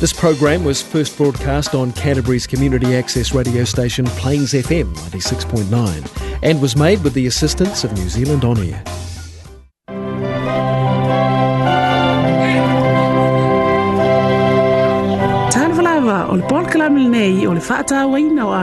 This program was first broadcast on Canterbury's community access radio station Plains FM 96.9 and was made with the assistance of New Zealand On Air. o le le faatauaina o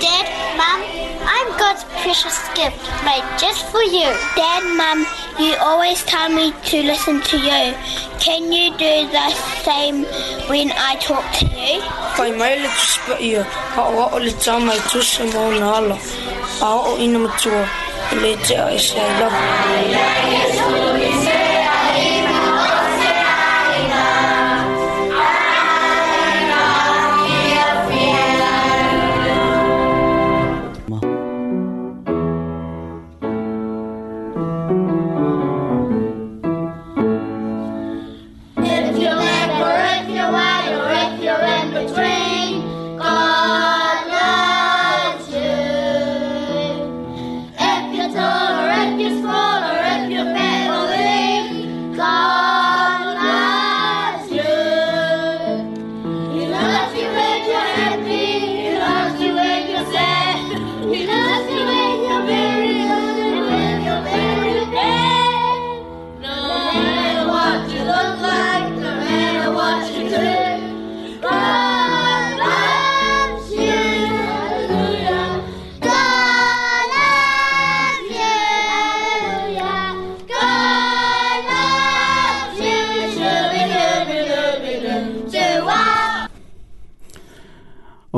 Dad, Mom, I'm God's precious gift made just for you. Dad, Mom, you always tell me to listen to you. Can you do the same when I talk to you? Kai mai le tuspa ia, ka oa o le tā mai tusa mō nāla, a o ina matua, le te a e se I love you.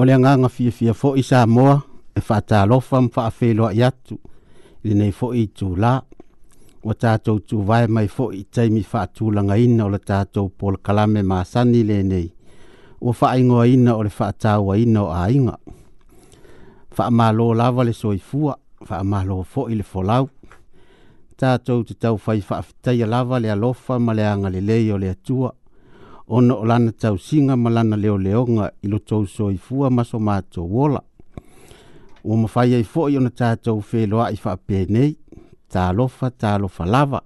o le agaga fiafia foʻi sa moa e faatalofa ma faafeiloaʻi atu i lenei foʻi i tulā ua tatou tuvae mai foʻi i taimi faatulagaina o le tatou polokalame masani lenei ua faaigoaina o le faatauaina o aiga faamālō lava le soifua faamālō foʻi le folau tatou te taufai faafitaia lava le alofa ma le agalelei o le atua ona o lana singa ma lana leoleoga i loto usoifua ma so matou ola ua mafai ai foʻi ona tatou feloaʻi faapenei talofa talofa lava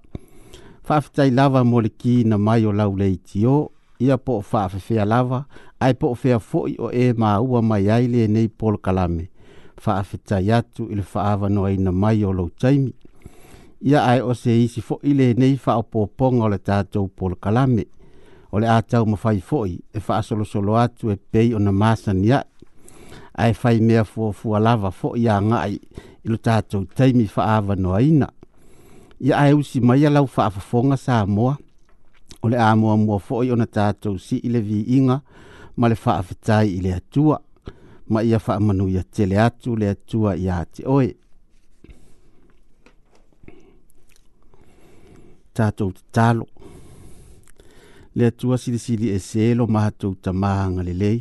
faafetai lava mo le kina mai o lau le itio ia po o faafefea lava ai po o fea foʻi o ē maua mai ai lenei polokalame faafetai atu no ai na mai o lou taimi ai o se isi foʻi lenei faaopoopoga o le tatou polokalame o le a tau fai fo'i e wha asolo solo atu e pei ona na masa ni a e whai mea fua fua lava fo'i a ngai i lo tātou teimi wha awa no aina. Ia ai usi mai a lau wha afafonga sa mo o le amoa mua fo'i o na tātou si i vi inga ma le wha afetai i le atua ma ia wha amanu ia tele atu le atu ia a te oe. Tātou te talo le atua silisili e sē lo matou tamāaga lelei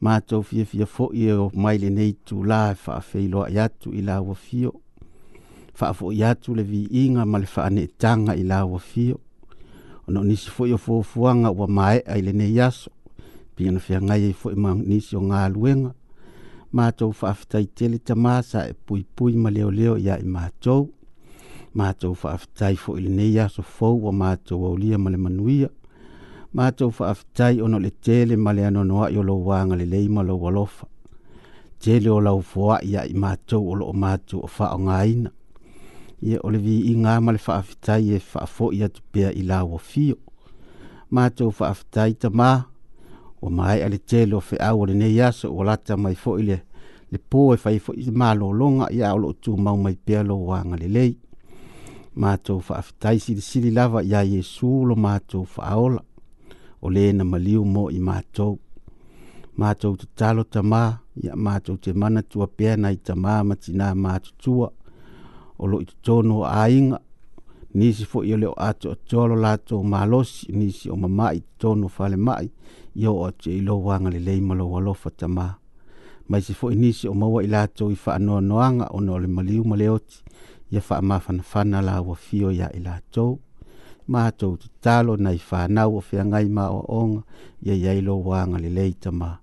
matou fiafia foʻi e o mai lenei tulā e faafeiloaʻi atu i laua fio faafoʻi atu le viiga ma le faaneʻetaga i laua fio ona o nisi foʻi o fuafuaga ua maeʻa i lenei aso piana feagai ai foʻi ma nisi o galuega matou faafetaitele tamā sa e puipui ma leoleo iā i matou matou faafetai foʻi lenei aso fou ua matou aulia ma le manuia matou faafetai ona o le tele ma le anoanoaʻi o lou agalelei ma lou alofa tele o laufoaʻi aʻi matou o loo matou o faaaogāina ia o le viiga ma le faafetai e faafoʻi atu pea i lauafio matou faafetai tamā ua maeʻa le tele o feʻau o lenei aso ua lata mai foʻi le le pō e fai foʻi malōloga iā o loo tumau mai pea lou agalelei matou faafetai silisili lava iā Yesu lo matou faaola o lē na maliu mo i matou matou tatalo tamā ia matou te mana tua tuapea nai tamā ma tinā tua o loʻi totonu o aiga nisi foʻi o le o atoatoa lo latou ni si o mamaʻi totonu o mai ia o atu e ilou agalelei ma lou alofa tamā ma isi ni si o maua i latou i faanoanoaga ona o le maliu ma le ia faamafanafana la uafio ia i latou matou tatalo nai fanau o feagai maoaoga ia iai lou aga lelei ya ma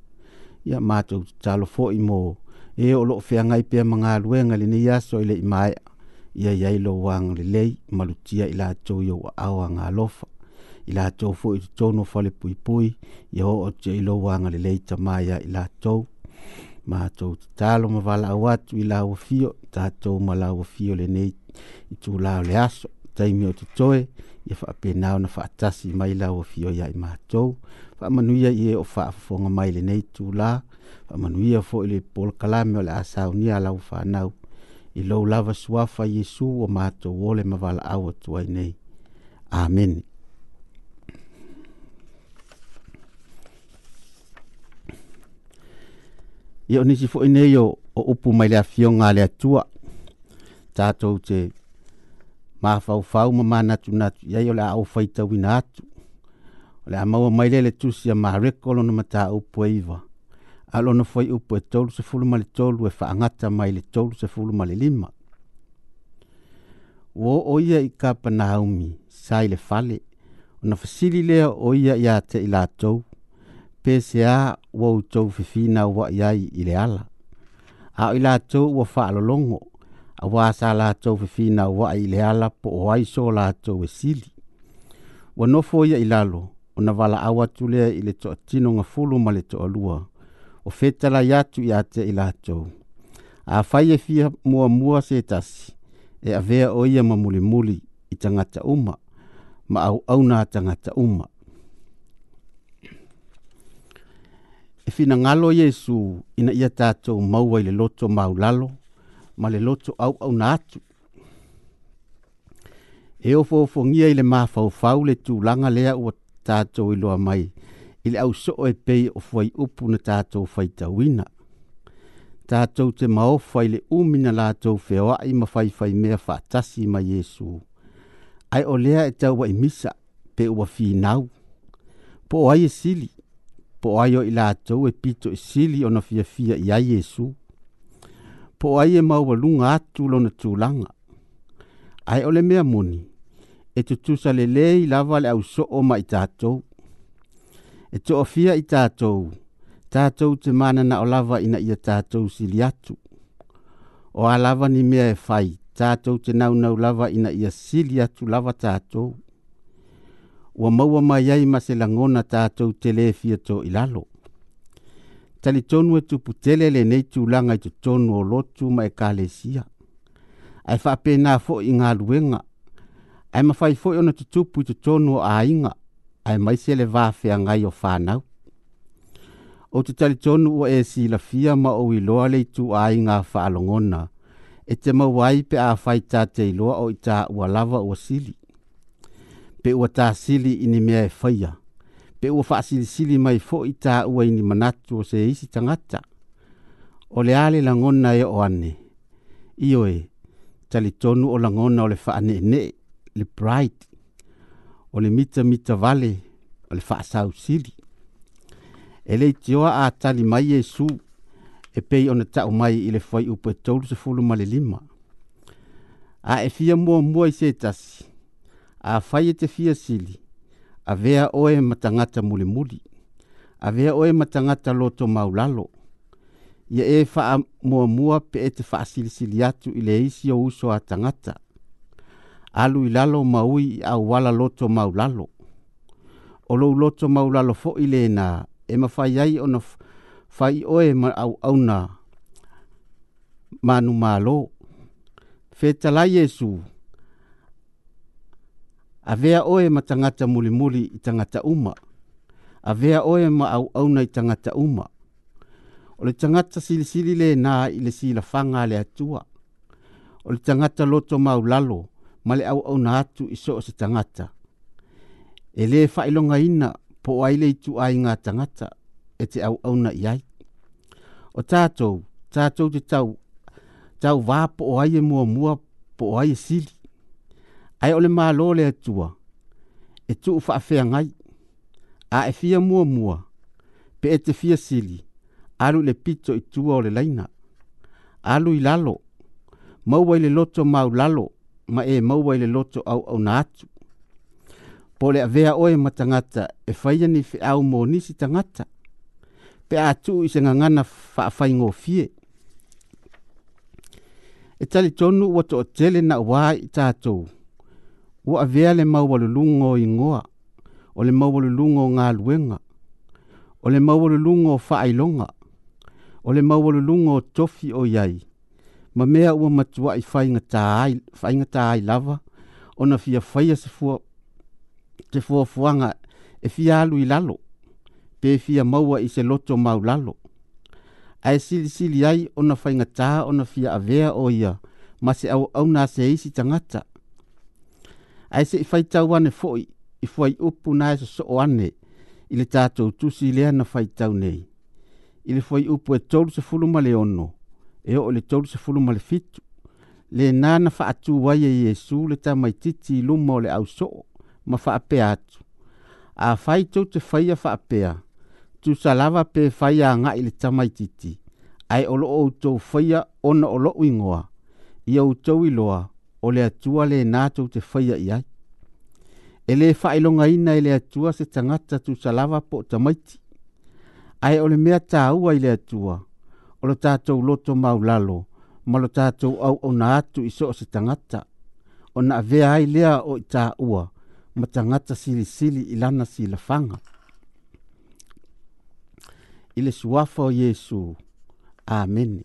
matou talo fo imo e o loo feagai pea magaluega lenei aso i leʻi maeʻa ia iai lou aga lelei ma lutia i latou i ou aʻao agalofa i latou foʻi totonu o falepuipui ia oo te i lou aga lelei tamā ya i latou matou tatalo ma valaau atu i lauafio tatou ma lauafio lenei i tulā e o le aso taimi o totoe ia faapena ona faatasi mai lauafio ia i matou faamanuia ia o faafofoga mai lenei tulā faamanuia foʻi le polokalame o le a saunia a laufanau i lou lava suafa iesu o matou ole ma valaau atu ai nei amene ia o nisi foʻi nei o upu mai le afioga a le atua tatou te mafaufau ma manatunatu iai o le a oufaitauina atu o le a maua mai lea le tusi a mareko lona mataupu e iva a lona foi upu e, e tolusefulu ma e le tolu e faagata mai le tolusefulu ma le lima ua oo ia i kapanaumi sa i le fale ona fasili lea o ia iā te i latou pesea ua ou tou fifina uaʻi ai i le ala ao i latou ua faalolongo auā sa latou fifina uaʻi i ala po o ai so latou e sili ua nofo ia i lalo ona valaau atu lea i le toʻatinoga fulu ma le toʻalua o fetalai atu iā te i latou afai e fia muamua se tas e ave o ia ma muli itanga cha uma ma au na auauna cha uma e ngalo Yesu ina ia tatou maua i loto maulalo ma le loto auauna atu e ofoofogia i le mafaufau le langa lea ua tatou iloa mai i au ausoo e pei o fuai upu na tatou faitauina tatou te maofa i le umi na latou feoaʻi ma faifai mea faatasi ma Yesu. Ai o lea e tauaʻi misa pe ua finau po ai e sili po ai o ila tau e pito i e sili o na fia fia i ai Yesu. Po ai e maua lunga atu lo na tūlanga. Ai ole mea muni, e tutusa le le i lava le au so o ma i tātou. E to fia i tātou, tātou te mana na o lava ina ia tātou sili atu. O a lava ni mea e fai, tātou te naunau lava ina ia sili atu lava tātou ua maua mai ai ma se lagona tatou tele fia e toʻilalo talitonu e tupu tele lenei tulaga i totonu o lotu ma ekalesia ae faapena foʻi i galuega ae mafai foʻi ona tutupu i totonu o aiga ae mai se le vafeagai o fanau ou te talitonu ua e silafia ma ou iloa le ituaiga a faalogona e te maua pe a fai tateiloa o i ta lava ua sili pe ua tasili i ni mea e faia pe ua faasilisili mai foʻi taua i ni manatu o se isi tagata o le a le lagona e o ane e talitonu o lagona o le faaneenee le pride o le mitamita vale o le faasausili e le itioa atali mai iesu e pei ona taʻu mai i le fai upe tolu sefulu ma le lima a e fia muamua i se tasi a fai e te fia sili, a vea oe matangata muli muli, a vea oe matangata loto maulalo, ia e faa mua mua pe e te faa sili sili atu i le isi o uso a tangata, alu i lalo maui i au wala loto maulalo, o lou loto maulalo fo i le na, e mawhai ai o na fai oe ma au au na manu malo, fe Yesu, avea oe ma tangata muli muli i tangata uma. Avea oe ma au au i tangata uma. O le tangata sili sili le na i le sila whanga le atua. O le tangata loto mau lalo ma le au au atu i soa se tangata. E le whailonga ina po ai le itu ai ngā tangata e te au au i ai. O tātou, tātou te tau, tau vāpo o ai e mua mua po ai e sili ai ole malo le atua e tu fa fa ngai a e fia mua mua pe e te fia sili alu le pito i tua o le laina alu i lalo mau wai le loto mau lalo ma e mau wai le loto au au na atu po le avea oe ma tangata e faia ni fe au mo nisi tangata pe a tu i se ngangana fa fa ngo fie e tali tonu wato o tele na wai tatou ua avea le mau maualulugo o igoa o le maualulugo o galuega o le maualulugo o faailoga o le maualulugo lungo tofi o iai ma mea ua matuaʻi faaigatā ai lava ona fia faia te fuafuaga e fia alu i lalo pe fia maua i se loto maulalo sili sili ai ona faigatā ona fia avea o ia ma se au a se isi tagata ae seʻi faitau ane foʻi i foi upu na so soso'o ane i le tatou tusi lea na faitau nei i le fuai upu e tolusefulu ma le ono e oo i le tolusefulu ma le fitu lenā na faatū ai e iesu le tamaitiiti i luma o le ʻausoʻo ma faapea atu afai tou te faia faapea tusalava pe faia agaʻi le tamaitiiti ae o loo outou faia ona o loʻu igoa ia outou loa o le atua le nātou te whaia i ai. E le whaelonga ina i le atua se tangata tu salawa po tamaiti. Ai o le mea tāua i le atua, o le tātou loto maulalo, ma lo tātou au o na atu i so se tangata, o na vea ai lea o i tāua, ma tangata sili sili i lana si lafanga. I le suafo Jesu. Amen.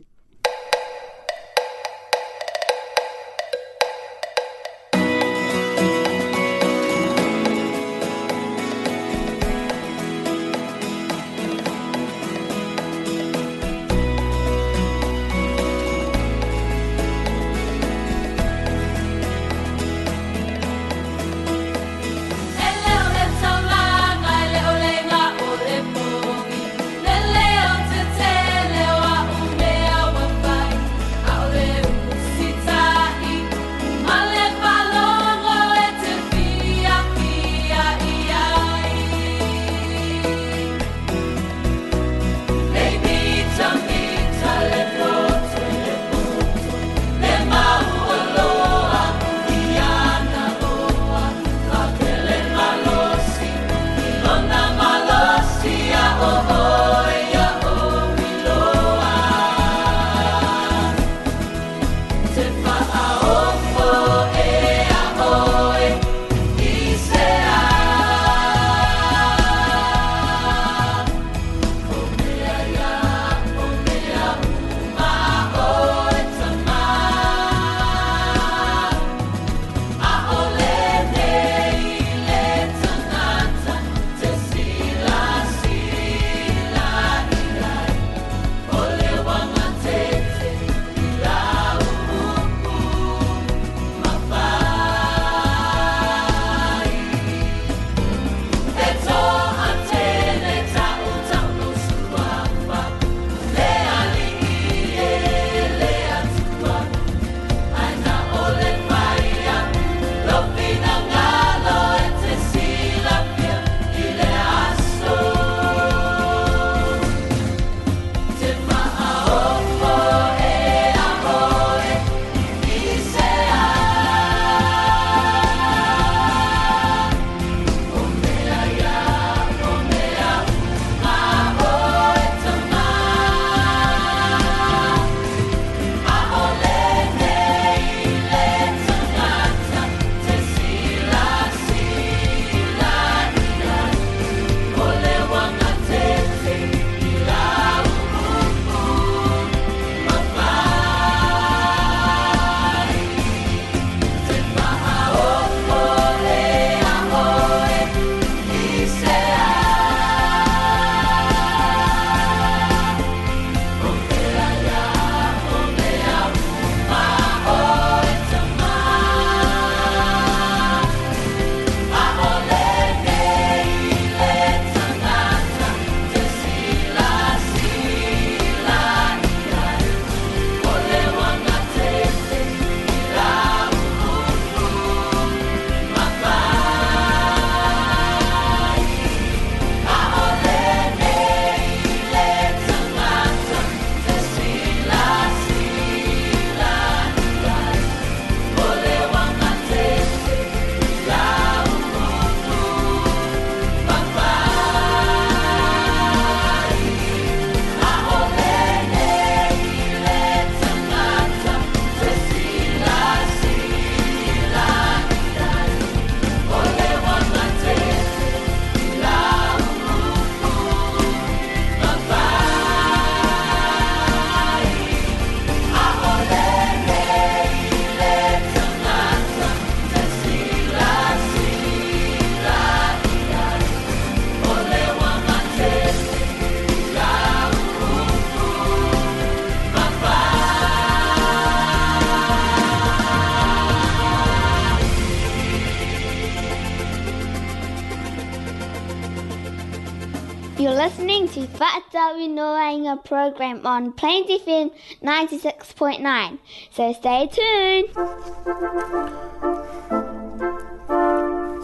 listening to Whaatawi Noainga program on Plains FM 96.9. So stay tuned.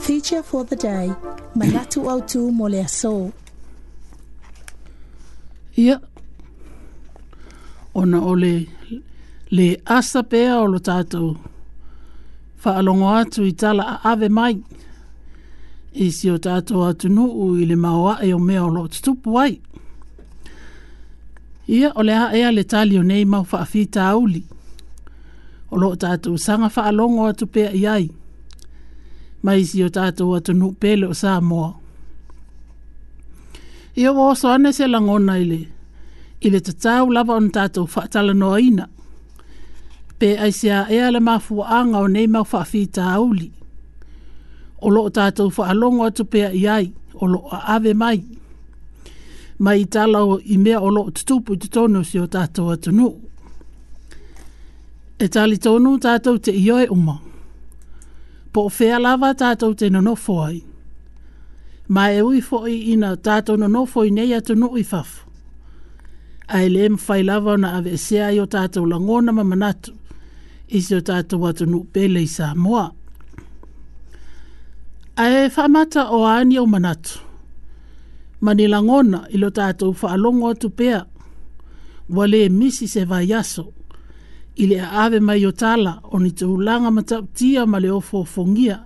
Feature for the day, Manatu Autu Molea So. Ia, ona ole le asa pea o lo tātou. Whaalongo atu i tala a ave mai. Ia, i si o tātou atunuu i le maoa e o mea o lo tutupu ai. Ia o lea ea le tali o nei mau faafita auli. O lo tātou sanga faalongo atu pea i ai. Mai si o tātou atunuu pele o sā moa. Ia o oso ane se langona i le. I le tatau lava on tātou faatala noa ina. Pe ai se a ea le anga o nei mau faafita auli o lo tātou alongo atu pea i ai, o lo ave mai. Mai i tālau i mea o lo tutupu i tutono si o tātou atu nu. E tāli tonu tātou te ioe uma. Po o fea lava tātou te nonofo ai. Ma e ui fo'i ina tātou nonofo i nei atu nu i fafu. Ai le em fai lava na ave e sea i o tātou langona mamanatu. Isi o tātou atu nu pele i sa moa. Moa. Ae whamata o ani o manatu. Manila ngona ilo tātou whaalongo atu pea. Wale misi se vai aso. Ile a ave mai o tala o ni te ulanga matautia ma le ofo fongia.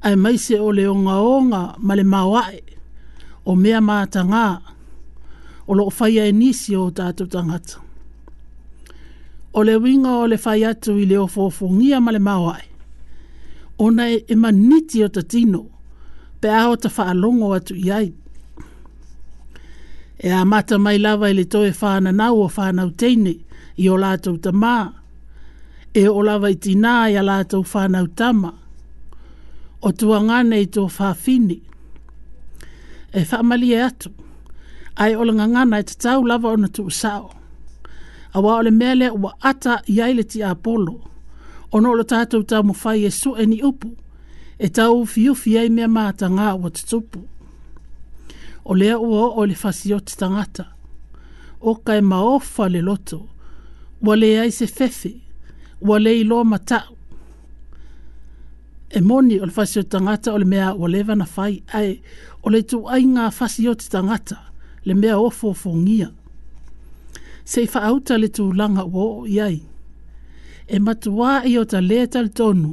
Ae mai se o le onga onga ma le mawae o mea maata ngā. O lo whai e nisi o tātou tangata. O le winga o le whai atu i le ofo fongia ma le mawae ona e, e maniti o ta tino, pe aho ta whaalongo atu iai. E a mata mai lava ele toe whana nau o whana u teine i o lātou ta mā. E o lava i tina i a lātou whana u tama. O tua i tō whafini. E whamali e atu. Ai o langa ngana i e tau lava o na tū sao. A wā ole mele wa ata i aile ti a polo. A ono lo tātou tā mawhai e so eni upu, e tau fiu i mea māta ngā wa tutupu. O lea ua o le fasi o tangata, o kai maofa le loto, wa le ai se fefe, wa le ilo matau. E moni o le fasi o tangata o le mea wa lewa na fai ai, o le tu ai ngā fasi o tangata, le mea ofo fongia. Sei fa auta le tu langa uo iai. ai e matua i o ta le tal tonu,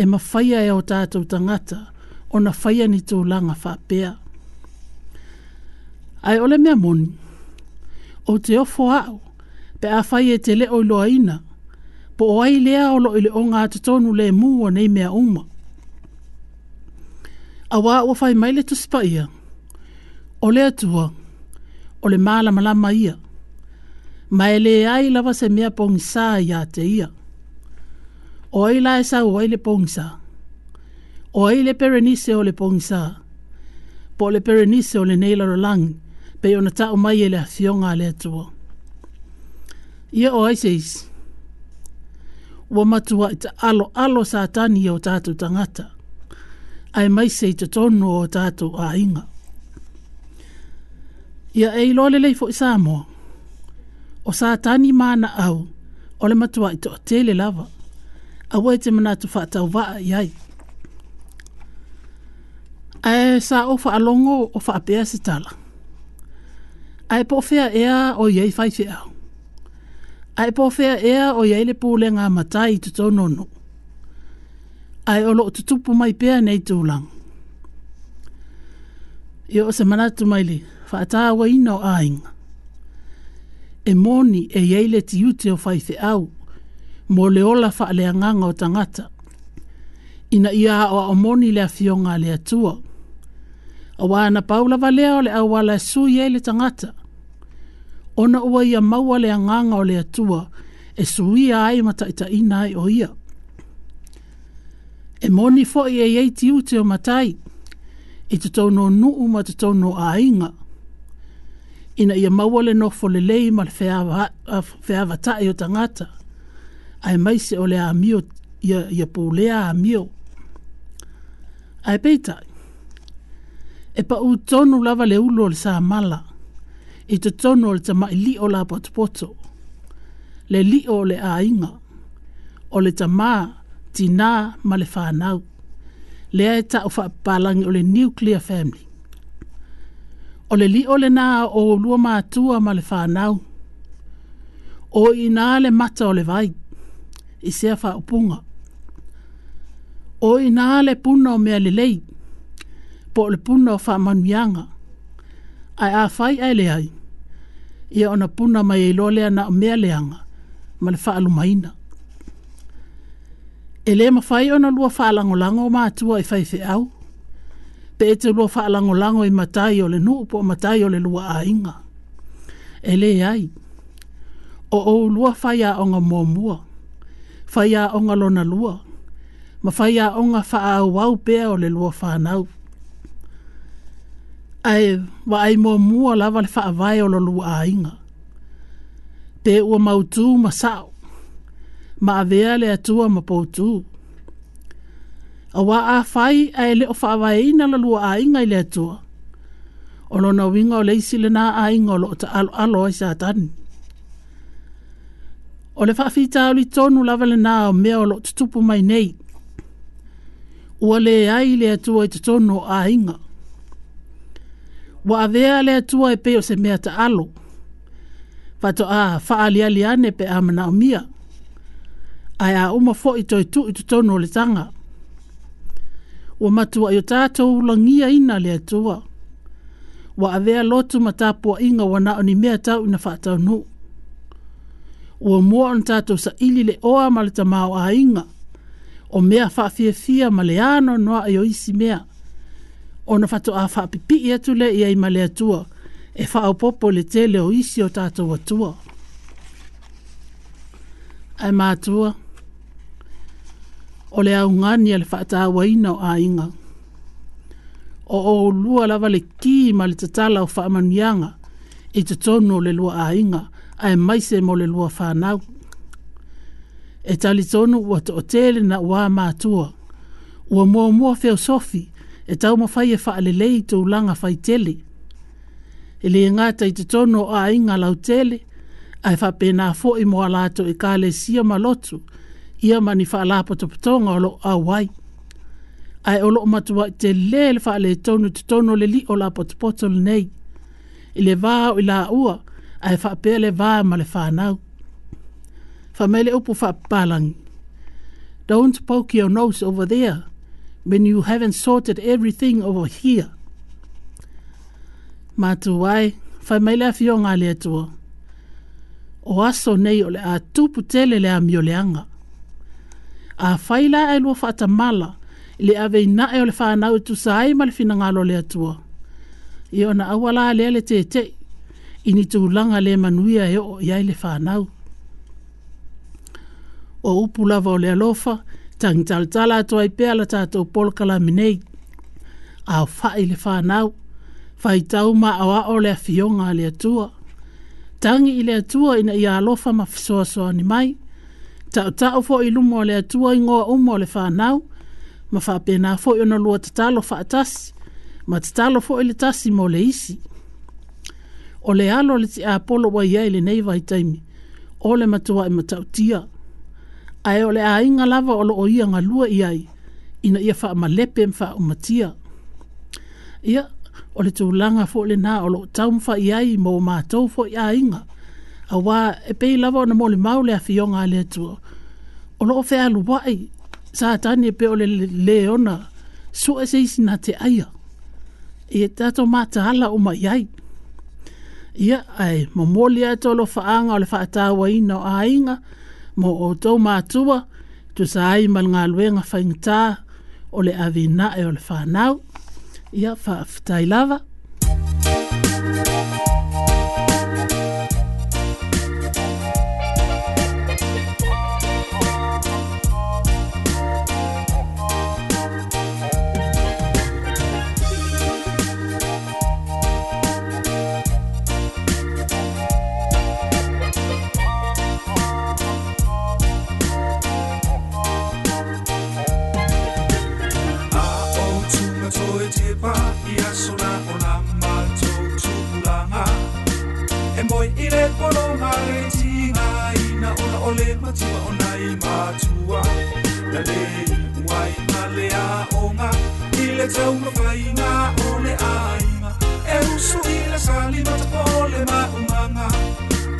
e mawhaia e o tātou tangata, o na whaia ni tō langa whapea. Ai ole mea moni, o te ofo au, pe a whai e te le o loa ina, po o ai lea o lo ili o ngā te tonu le mū nei mea uma. A wā o whai maile tu spaia, o le atua, o le mālama ia, ma e ai lava se mea pongisa ia te ia. O ai la e o ai le pongisa. O ai le perenise o le pongisa. Po le perenise o le neila lang, pe o na ta o mai e a athionga le atua. Ia o ai seis. Wa matua ita alo alo sa tani o tatu tangata. Ai mai se ita tono o tatu a inga. Ia e ilo le leifo isa moa o sa tani mana au o le matua i to tele lava a wai te mana tu fata o vaa i ai ae sa o fa alongo o fa apea se tala ae po fea ea o iei fai fea ae po fea ea o iei le pule ngā matai i tuto nono ae olo o tutupu mai pea nei tu lang i o se mana tu mai li fa ata wa ina o e moni e iei le ti ute o faithe au, mo le ola fa le anganga o tangata. Ina ia o o moni le afionga le atua. O wana paula valea o le awala e su iei e tangata. Ona ua ia maua le anganga o le atua, e suia ai mata ita ina ai o ia. E moni fo i e iei ti ute o matai, i e tutono nuu ma tutono no ainga ina ia mawale no nofo lelei ma le feavatae o tagata mai se ole a amio ia, ia a amio Ai peita, e paʻu tonu lava le ulu le sa mala e totonu tonu le tamaʻi lii o la potopoto le li o le aiga o le tamā tinā ma le fanau lea e taʻu faapapalagi o le nuclear family o le li o le nā o lua mātua ma le whānau. O i nā le mata o le vai, i sea wha upunga. O i nā le puna o mea le lei, po le puna o wha manuianga. Ai a whai ai le ai, ia ona puna mai e lolea na o mea leanga, ma le wha alumaina. E le mawhai ona lua wha alangolango o mātua i whaife au, pe te lua wha lango lango i matai o le nu po matai o le lua a inga. E le ai, o o lua faia a onga mua faia whai a onga lona lua, ma faia a onga wha a wau pea o le lua wha nau. Ai, wa ai mua mua lawa le vai o le lua a inga. Te ua mautu ma sao, ma avea le atua ma tu a wā a whai a ele o whaawa e ina la lua a inga i le atua. O lona winga o leisi le nā a inga o lo ta alo alo i sa tani. O le whaafita o li tonu lava le nā o mea o lo tutupu mai nei. Ua le ai le atua i tutono o a inga. Wa avea le atua e peo se mea ta alo. Fato a faali ali ane pe amana o mia. Aya umafo i toitu i tutono o le tanga. Aya wa matua i o tātou langia ina le atua. Wa avea lotu ma inga wa nao ni mea tau ina whātau nu. Ua mua on tātou sa ili le oa ma le tamau a inga. O mea whaafia fia ma le ano noa i o isi mea. O na whato a whaapipi i atu le iai ma le atua. E whaau popo le tele o isi o tātou atua. Ai mātua. Ai mātua o le aungani a le whaatawaina o ainga. O o lua lava le ki ma le tatala o whaamanianga i te tonu le lua ainga a e maise mo le lua whanau. E tali tonu ua te otele na ua mātua. Ua mua mua feosofi e tau mawhai e whaale lei tau langa whai tele. E le ngāta i te tonu o ainga lau tele a e whapena fo i mo alato e kāle sia malotu ia mani whaalapa to patonga o lo awai. Ai o lo matua te le le wha le tonu te tono le li o la potopoto le nei. I le vaa o i la ua, ai wha pē le vaa ma le whanau. Wha mele upu wha palangi. Don't poke your nose over there when you haven't sorted everything over here. Matuai, whai mai lea fio ngā lea tua. O aso nei o le a tupu tele le a mioleanga. le a faila e e ai lo fa mala le ave na e le fa na tu sai mal fina ngalo le tua i ona awala le le te te ini tu langa le manuia e o ia le fa na o upu lava o le alofa tangi tal tala atu ai pea la tato pol kala minei a faile i le tau ma awa o le le tua tangi ile le ina ia lofa ma fisoa ni mai ta tau fo i mole le atua i ngoa umo le whanau, ma whapena fo i ono lua fa whaatasi, ma tatalo fo i le tasi mo le isi. O le alo le ti apolo wa iai le nei i taimi, o le matua i e matau tia. Ae o le a inga lava o lo o ia ngā lua iai, ina ia wha ma lepe mwha o matia. Ia, o le tū langa fo le nā o lo tau mwha iai ma tau fo i a inga a wā e pei lawa o na mōle mau le a fionga le atu. O loo fea alu wai, sā tani e pe ole le le ona, su e isi na te aia. E e tato mata hala o mai ai. Ia ai, mo mōle a tolo faanga o le faatawa ina o ainga, mo o tau mātua, tu sa ai mal ngā luenga faingataa, o le avina e o le whanau. Ia, faa, fitai lava. Ia, hiasuna ona mātou tūpulanga E moi i re pono mareti ngā ina ona ole matua ona i mātua Na le wai ma le a onga I le tau mawhai ngā ole aima. ima E usu i la sali mata ole ma umanga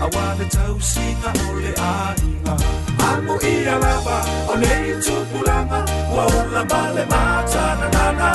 Awa le tau singa ole aima. inga Amo i alaba, ole i tūpulanga Wa ola male mātana nana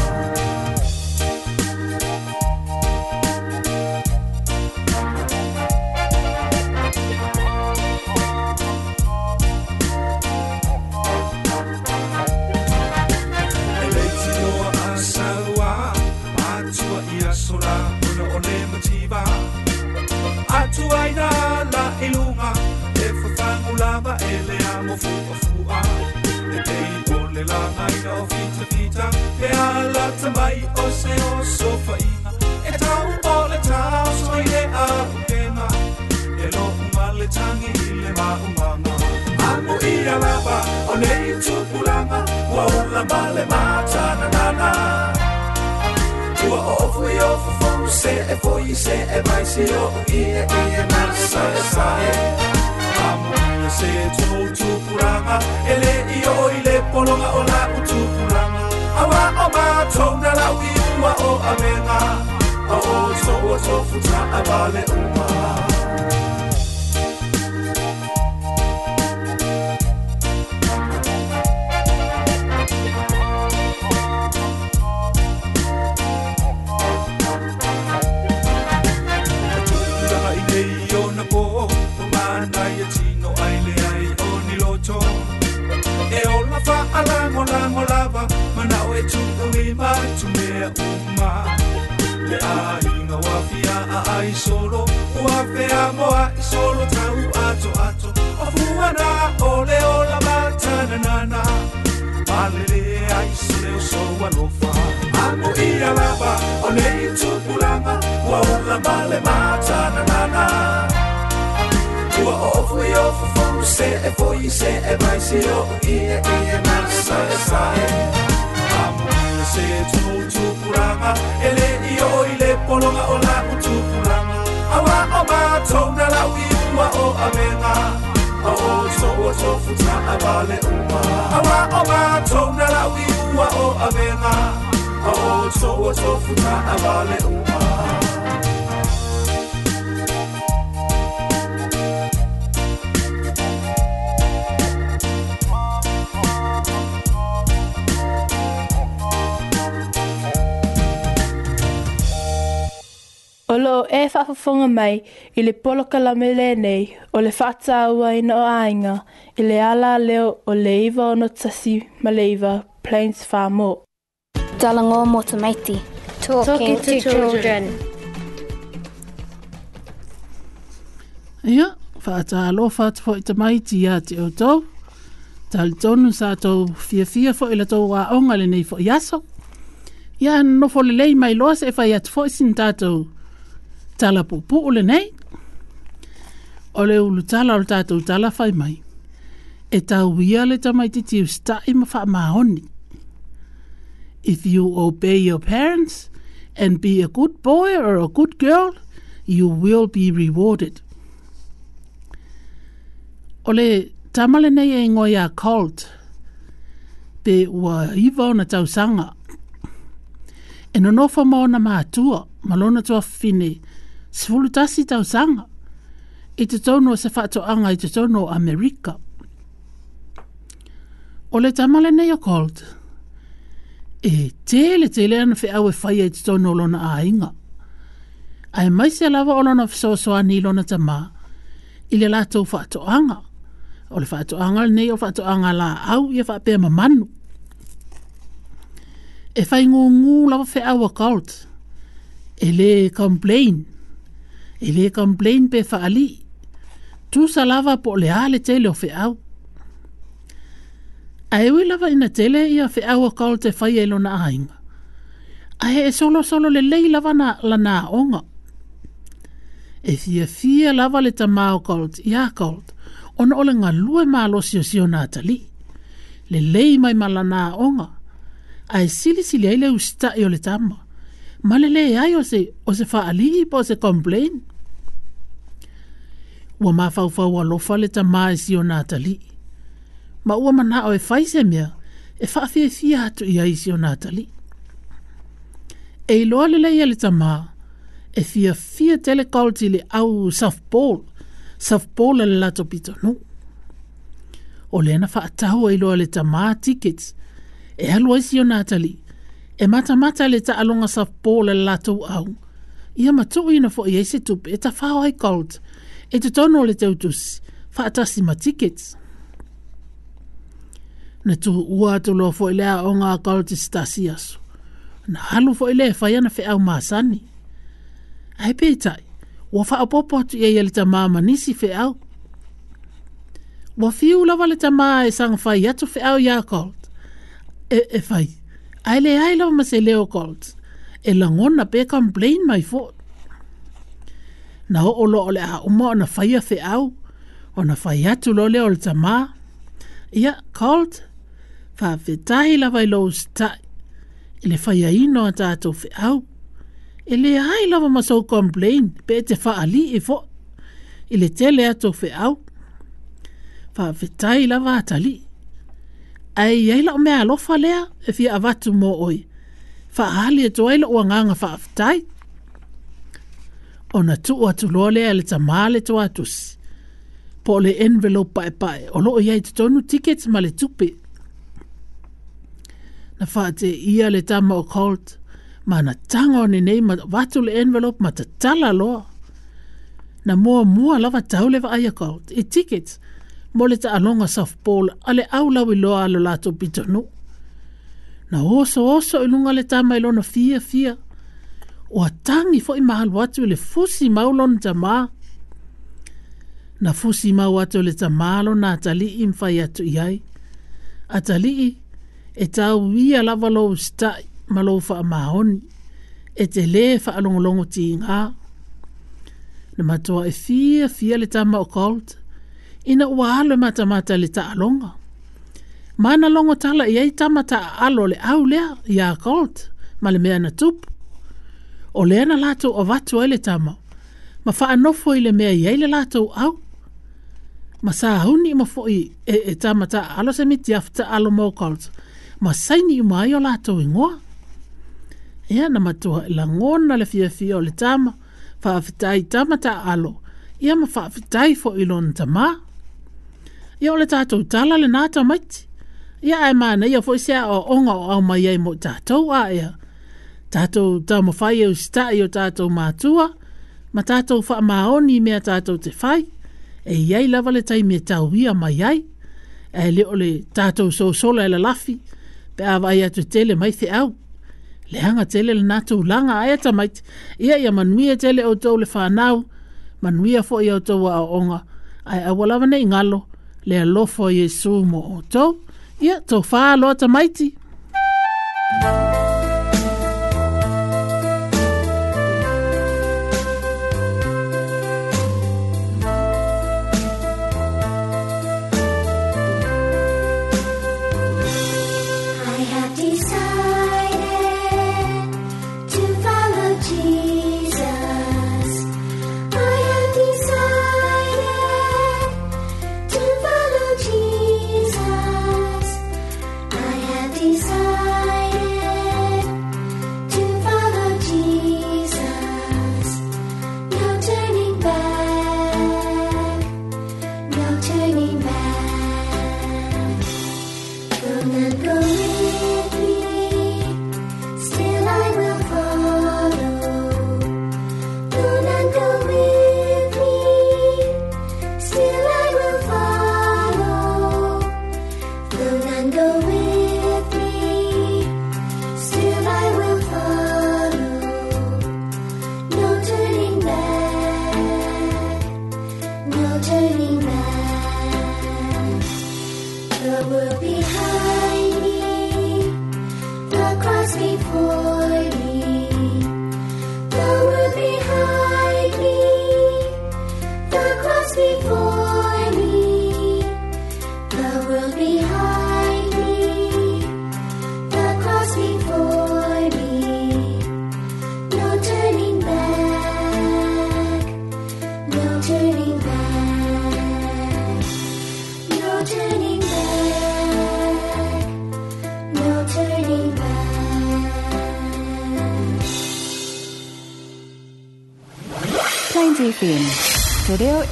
le leamo fu a e te i pole la naina o fita fita pe ala tamai o se o so sofaina e tau o le tau so i e a pukena e lo umale tangi i le maumanga Amo ia rapa o nei tupulanga wa ula na na na. Tua o ofu i ofu fo se e foi se e mai se o i e i ele i o i le polonga o la utupulanga awa o mātou na lau i ua o a menga a o so o tofuta a vale ua umma le ai na wa fia a ai solo ua pea moa i solo tau ato ato o fuana o le o la batana nana Malele ai se o soa lofa Amo ia lava o nei tupulanga Ua ula male matana nana Ua o ofu i ofu fulu se e foi se e vai se o ie ie na sae sae sethu uThupurama ele iyo ile polonga ola uThupurama awa oba thona la uyiwa o amenga awo so woto futa abale uma awa oba thona la uyiwa o amenga awo so woto futa abale uma O lo e whafafonga mai i le polo kalame le nei o le whata aua i no ainga i le ala leo o le iwa o no tasi ma le iwa Plains Farm o. Dalango mo te maiti. Talking, Talking to, children. Ia, whata alo whata fo i te maiti a te o tau. Tali tonu sa tau fia fia fo i la tau wa onga le nei fo i aso. Ia, nofo le lei mai loa se e whai fo i sin tatou. Ia, tala pupu o le nei. O le ulu tala o le tātou tala fai mai. E tau ia le tamaiti tiu stai ma wha maoni. If you obey your parents and be a good boy or a good girl, you will be rewarded. O le tamale nei e ngoi a cult, pe ua iwa o na tau sanga. E nonofa mō na malona tua fine, tua fine, sefulu tasi tausaga i totonu o se faatoʻaga i totonu o amerika o le tama lenei o colt e tele tele ana feʻau e faia i totonu o lona aiga ae maise lava o lona fesoasoani i lona tamā i le latou faatoʻaga o le anga lenei o faatoʻaga laau ia faapea mamanu e faigūgū lava feʻau awe colt e lē complain e le complain pe fa ali tu salava po le ale te le fe au ai we lava ina tele ia fe au ka te fa ye lo na ai ai e solo solo le le lava na la na onga e fia fia lava le ta mau ka ia ka ona ole nga lue ma lo sio sio na tali le le mai ma la na onga ai sili sili ai le usta e o le tamba Malele ai o se o se fa ali po se complain ua mafaufau alofa le tamā e sio na talii ma ua manaʻo e fai se mea e faafiafia atu ia i sio na talii e iloa leleia le tamā e fiafia telekolti le au south pole south pole le lato pitonuu o lea na faatau e iloa le tamā tickets e alu ai sio na talii e matamata le taʻaloga south pole le latou au ia matuu ina foʻi ai se tupe e tafao ai kolti e te tono o le teutus, whaatasi ma tickets. Na tu ua atu loa fo ilea o ngā kalti stasi aso. Na halu fo ilea fai e ana fe au maasani. Ai pētai, ua wha apopo atu ia ia le ta māma nisi fe au. Ua fiu lawa le ta mā e sanga fai atu fe au ia kalt. E, e fai, ai le ai lawa ma se leo kalt. E langona pe complain mai fort na ho olo ole a uma ona faia fe au ona faya tu lole ole tama ia cold fa vetai la vai los ta ele faia ino ata to fe au ele ai lava ma so complain pe te fa ali e fo ele tele ato fe au fa vetai la va tali ai ai la me alo fa lea e fi avatu mo oi fa ali e to ai lo nganga fa vetai ona tu o atu loa lea le tamā le toatusi po o le envelop paʻepaʻe o loo iai totonu tickets ma le tupe na faateʻia le tama o colt ma na taga o nenei ma vatu le envelop ma tatala loa na muamua lava tau le vaaia colt i e tickets mo le taʻaloga south pole a le aulau i loa a lo latou pitonuu na oso i luga le tama lo no fiafia fia ua tagi foʻi mahalu atu i le fusi mau lona tamā na fusi mau atu o le tamā lona atalii ma fai atu i ai atalii e tauia lava lou sitaʻi ma lou faamaoni e te lē faalogologo tigā na matoa e fiafia le tama o colt ina ua alo e matamata le taʻaloga ma na logotala i ai tamata aalo le au lea iā colt ma le mea na tupu o le ana latou avatu ai le tamao ma faanofo i le mea iai le latou au ma sahuni ma foʻi e, e tamata aalo se miti afataalo mokalt ma saini uma ai o latou igoa ia na matua e lagona le fiafia o le tama faafetai tamataalo ia ma faafetai foʻi lona tamā ia o le tatou tala lenā tamaiti ia ae manaia foʻi se aʻoaʻoga o au mai ai mo i tatou a ea yeah. Tato tau mawhai au e stai o tātou mātua, ma tātou wha maoni mea tato te whai, e iei lawa le tai mea tau ia mai ai, e le ole tato so sola e la lafi, pe awa ia tu tele mai te au. Le hanga tele le nātou langa ai aia tamait, ia ia manuia tele o tau le whanau, manuia fo ia o tau a onga, ai awa lawa nei ngalo, le alofo i e sumo o tau, ia tau whaa loa tamaiti. Thank you.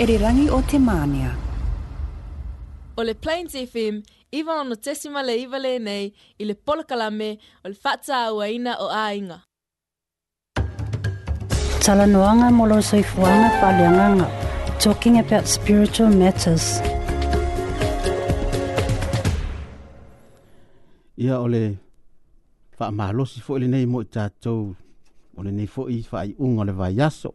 Erirangi o te mania. O le Plains FM, iwa ono tesima le iwa le nei, i le polakalame o le whata aua ina o ainga. Tala noanga molo soifuanga whaleanganga, talking about spiritual matters. Ia o le whaamalosi fo ele nei mo i tātou, o le nei fo i whaai unga le vai yaso,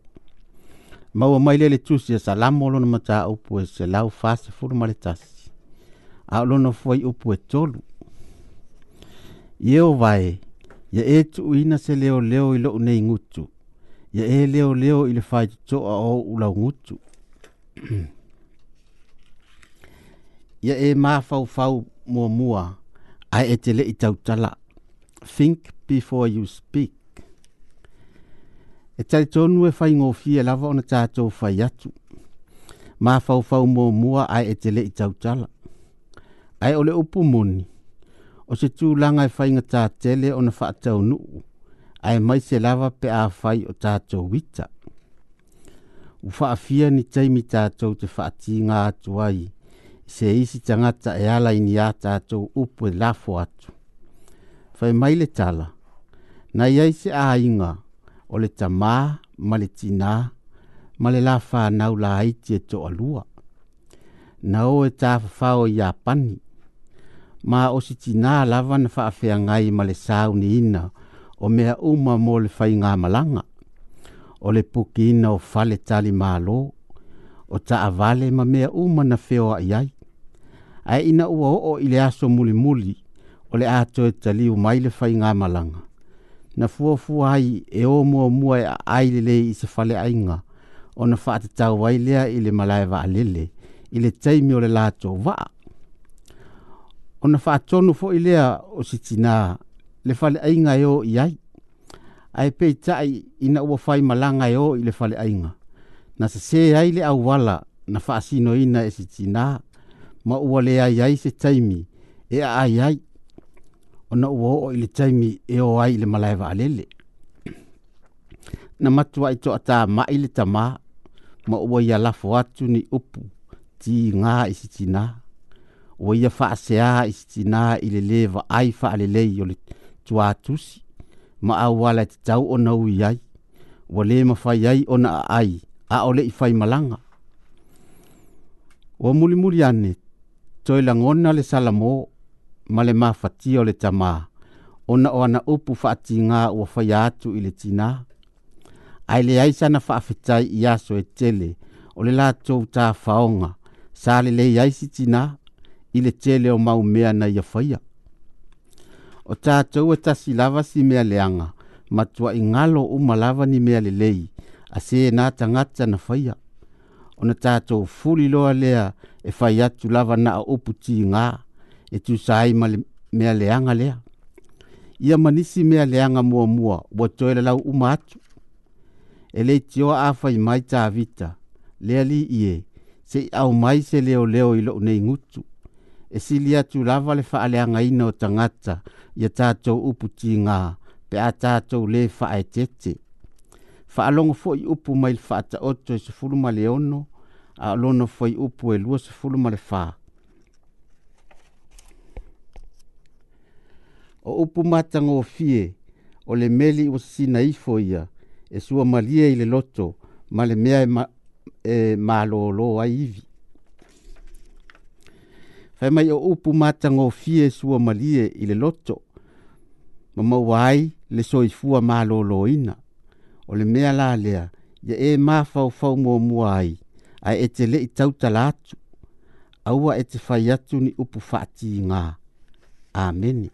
maua mai lea le tusi e salamo lona mataupu e selau fasefulu ma le tasi a o lona fuai upu e tolu ie o vae ia e tuuina se leoleo i lo'u nei gutu ia e leoleo i le faitoto'a o ou laugutu ia e mafaufau muamua ae e tele'i tautala think before you speak e tai tonu e fai ngofi e lava ona tātou fai atu. Mā fau fau mō mua ai e te le i tautala. Ai ole upu moni. O se tū langa e fai ngatā tele ona na whaatau nuu. Ai mai se lava pe a fai o tātou wita. U whaafia ni teimi tātou te whaati ngā atu ai. Se isi tangata e ala ini a tātou upu e lafo atu. Fai mai le tala. Nai ai se a inga o le tamā ma le tinā ma le lafānau laiti e toʻalua na ō e tafafao i apani ma o si tinā lava na faafeagai ma le sauniina o mea uma mo le faigamalaga o le pukiina o fale talimālō o taʻavale ma mea uma na feoaʻi ai ae ina ua o i le aso mulimuli o le a toe taliu mai le faigamalaga na fuafua ai e o muamua e aai lelei i se faleaiga ona faatatau ai lea i le malae vaalele i le taimi o le latou va'a ona faatonu fo'i lea o sitinā le faleaiga e o i ai ae peita'i ina ua fai malanga e o i le faleaiga na se ai le auala na faasinoina e sitinā ma ua leai ai se taimi e aai ai, ai. ona ua oo i le taimi e o ai le malae vaalele na matu ai toʻatāmaʻi le tamā ma ua ia lafo atu ni upu tigā i sitinā ua ia faaseā i sitinā i le lē vaai faalelei o le tuatusi ma auala e tatau ona ui ai ua lē mafai ai ona aai a o leʻi faimalaga ua mulimuli ane toe lagona le salamō ma le o le tamā ona ona upu faatigā ua faia atu i le tinā ae leai sa na faafetai i aso e tele o le latou tafaoga sa lelei ai si tinā ile le tele o maumea na ia faia o tatou e tasi lava si mea leaga matuaʻi ingalo uma lava ni mea lelei a se na tagata na faia ona tatou fuli loa lea e fai atu lava na o upu tigā e tusai ma le mea leanga lea. Ia manisi mea leanga mua mua wa toi la lau umatu. E le tioa afa i mai tā vita, lea li ie, se i au mai se leo leo i loo nei ngutu. E si lia tu lava le faa leanga ina o tangata, ia tātou upu ti ngā, pe a tātou le faa e tete. Faa longa fo i upu mai le faa ta oto i e sefuluma leono, a lono fo i upu e lua sefuluma le faa. o upu matanga o fie o le meli o sina ifo ia e sua malia i le loto ma le mea e, ma, e malolo a ivi. Fai mai o upu matanga o fie e sua malia i le loto ma mawai le soifua malolo ina o le mea la lea ia e mafau fau mua mua ai a e te le i tautala atu aua e te fai atu ni upu fati ngā. Amen. Amen.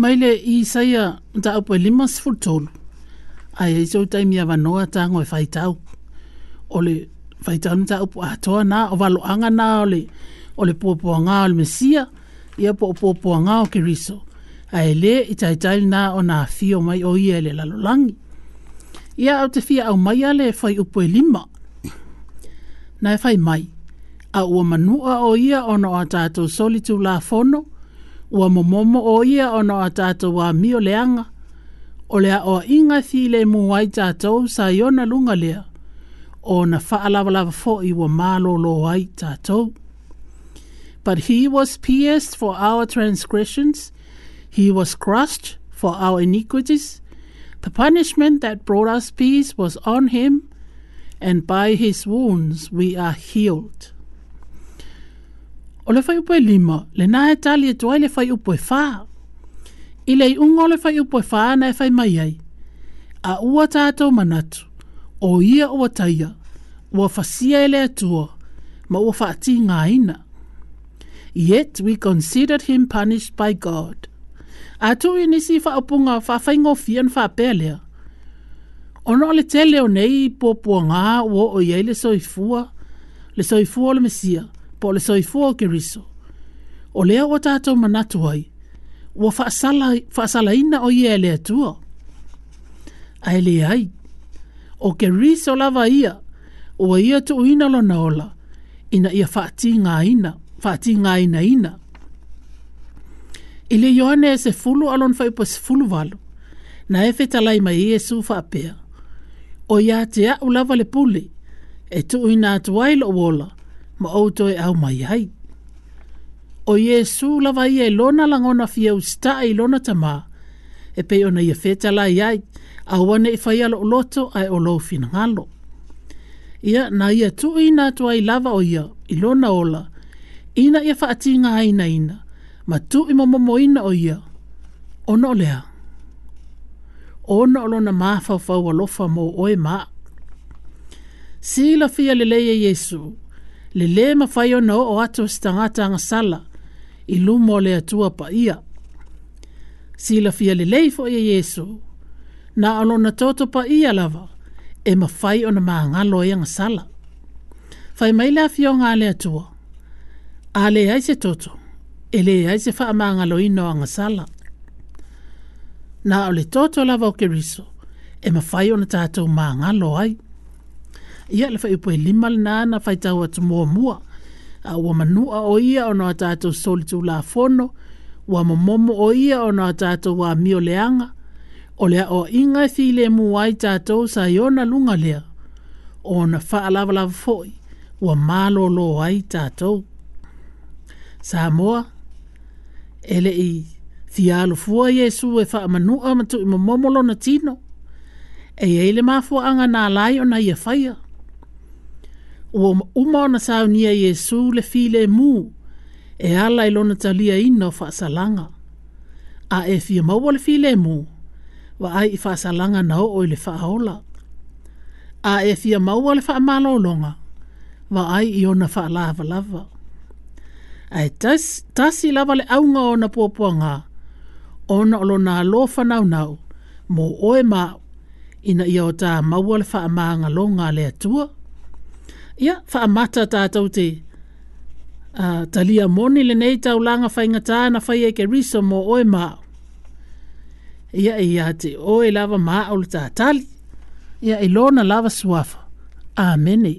Mai le i saia ta apoe lima sifur Ai ei sou taimi a wanoa ta ngoi whaitau. O whaitau ni ta apu atoa nā, o walo na nā, o le, o le pōpua ngā o mesia, ia po o pōpua ngā o keriso. Ai le i taitai nā o nā fio mai o ia e le lalolangi. Ia au te fia au mai ale whai upo e lima. Nā e whai mai. A ua manua o ia ono a tātou solitu la fono, Ua momomo o ia ona a tātou wā mio leanga. O lea o inga thi le muai tātou sa iona lunga lea. ona na whaalavalava fo i lo ai tātou. But he was pierced for our transgressions. He was crushed for our iniquities. The punishment that brought us peace was on him, and by his wounds we are healed. o le fai upo e lima, le nā e tali e tuai le fai upo e whā. I le ungo le fai upo e whā na e fai mai ai. A ua tātou manatu, o ia ua taia, ua fasia e le atua, ma ua whaati ngā ina. Yet we considered him punished by God. A tu i nisi wha apunga wha fai ngō fian wha pēlea. Ono le tele o nei i pōpua ngā ua o iei le soifua, le soifua o le mesia. Le soifua po le soifua o keriso. O lea o tātou manatu ai, o whaasala ina o ia e lea tua. Ai le ai, o keriso lava ia, o ia tu ina lo naola, ina ia whaati ngā ina, whaati ngā ina ina. Ile yoane e se fulu alon fai pa se fulu valu, na efe talai mai i su whaapea. O ia te au lava le puli, e tu ina atuai lo wola, o ma auto e au mai hai. O Jesu lava ia e lona langona fia usta e lona tama, e pei ona ia feta la iai, a wane i fai e alo loto ai o lo fina ngalo. Ia na ia tu ina tu ai lava o ia, i lona ola, ina ia faati ngā ina ina, ma tu i momomo ina o ia, ona olea. Ona olona maa fau fau alofa mo oe maa. Sila fia lelei e Jesu, le le mawhai ona o ato stangata ang sala i lumo le atua pa ia. Sila fia le leifo ia Yesu, na alona toto pa ia lava, e mawhai ona maangalo i ang sala. Fai mai la fio ngā le atua, a le ai se toto, ele ai se wha i ino ang sala. Na ole toto lava o keriso, e mawhai ona tātou maangalo ai ia le fai upoe lima le na fai tau atu mua mua. A ua manua o ia o noa tātou soli tū la fono, ua momomo o ia o noa tātou wa mio leanga, o lea o inga thi e le muai tātou sa iona lunga lea, o na faa lava lava foi, ua malo lo ai tātou. Samoa, ele i thialo fua Yesu e faa manua matu i momomo lona tino, e eile mafua anga na lai o na ia o uma ona saunia iesu le filemū e ala i talia ina o faasalaga a e fia maua le filemū vaai i faasalaga na oo i le faaola a e fia maua le faamalōloga vaai i ona faalavalava ae tasi, tasi lava le auga ona puapuaga ona o na alofa naunau mo oe mao ina ia o tamaua le faamagaloga longa le atua ia faamata tatou te uh, talia moni lenei taulaga faigatā na fai ai keriso mo oe maao ia iā te oe lava maao le tali. ia i lona lava suafa amenei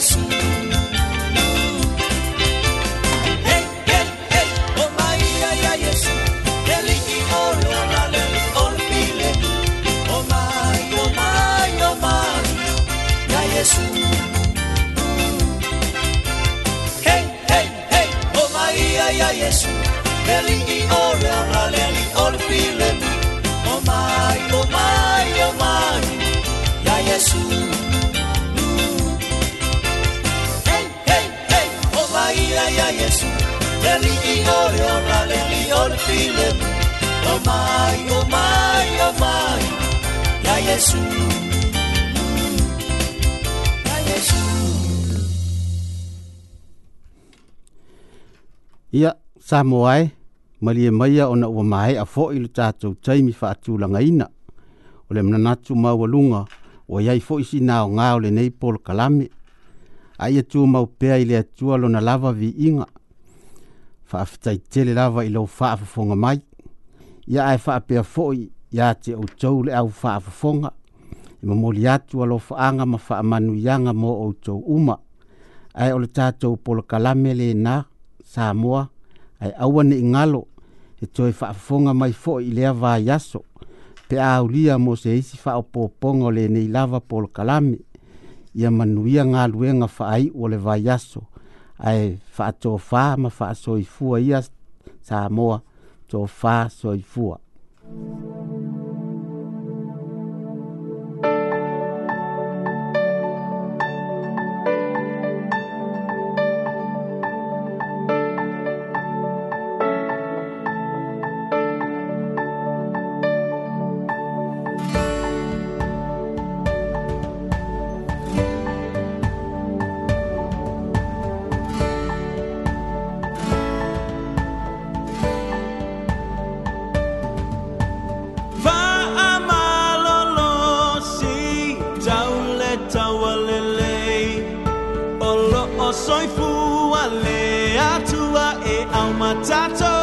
preço feeling. Oh my, oh my, oh my. Ya Yesu. Ya Yesu. Ia sa moai malia mai ona wa mai a fo ilu tatou tai mi fa atu la ngaina. O le mna natu mawalunga o iai foʻi sinao ngao lenei polokalame aia tumau pea i le atua lona lava viiga ờ. faafetai tele lava i lou faafofoga mai ia ae faapea foʻi iā te o le au faafofoga e momoli atu alofaaga ma faamanuiaga mo outou uma ae o le tatou polokalame lenā samoa ae aua ingalo e toe faafofoga mai foʻi i lea vaiaso pe a aulia mo se isi faaopoopoga o lenei lava polokalame ia manuia galuega faaiʻu o le vaiaso ai fa to fa ma fa so i fu ia sa mo to fa so i fu wale atua e au matata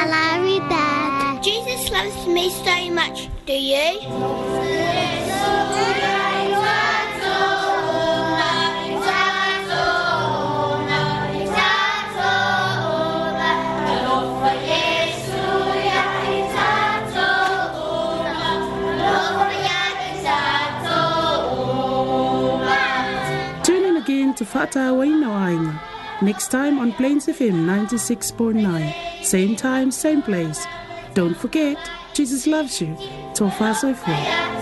I love you, Dad. Jesus loves me so much. Do you? Tune again to Fata Waina Waina next time on Plains FM 96.9. Same time, same place. Don't forget, Jesus loves you. Tofa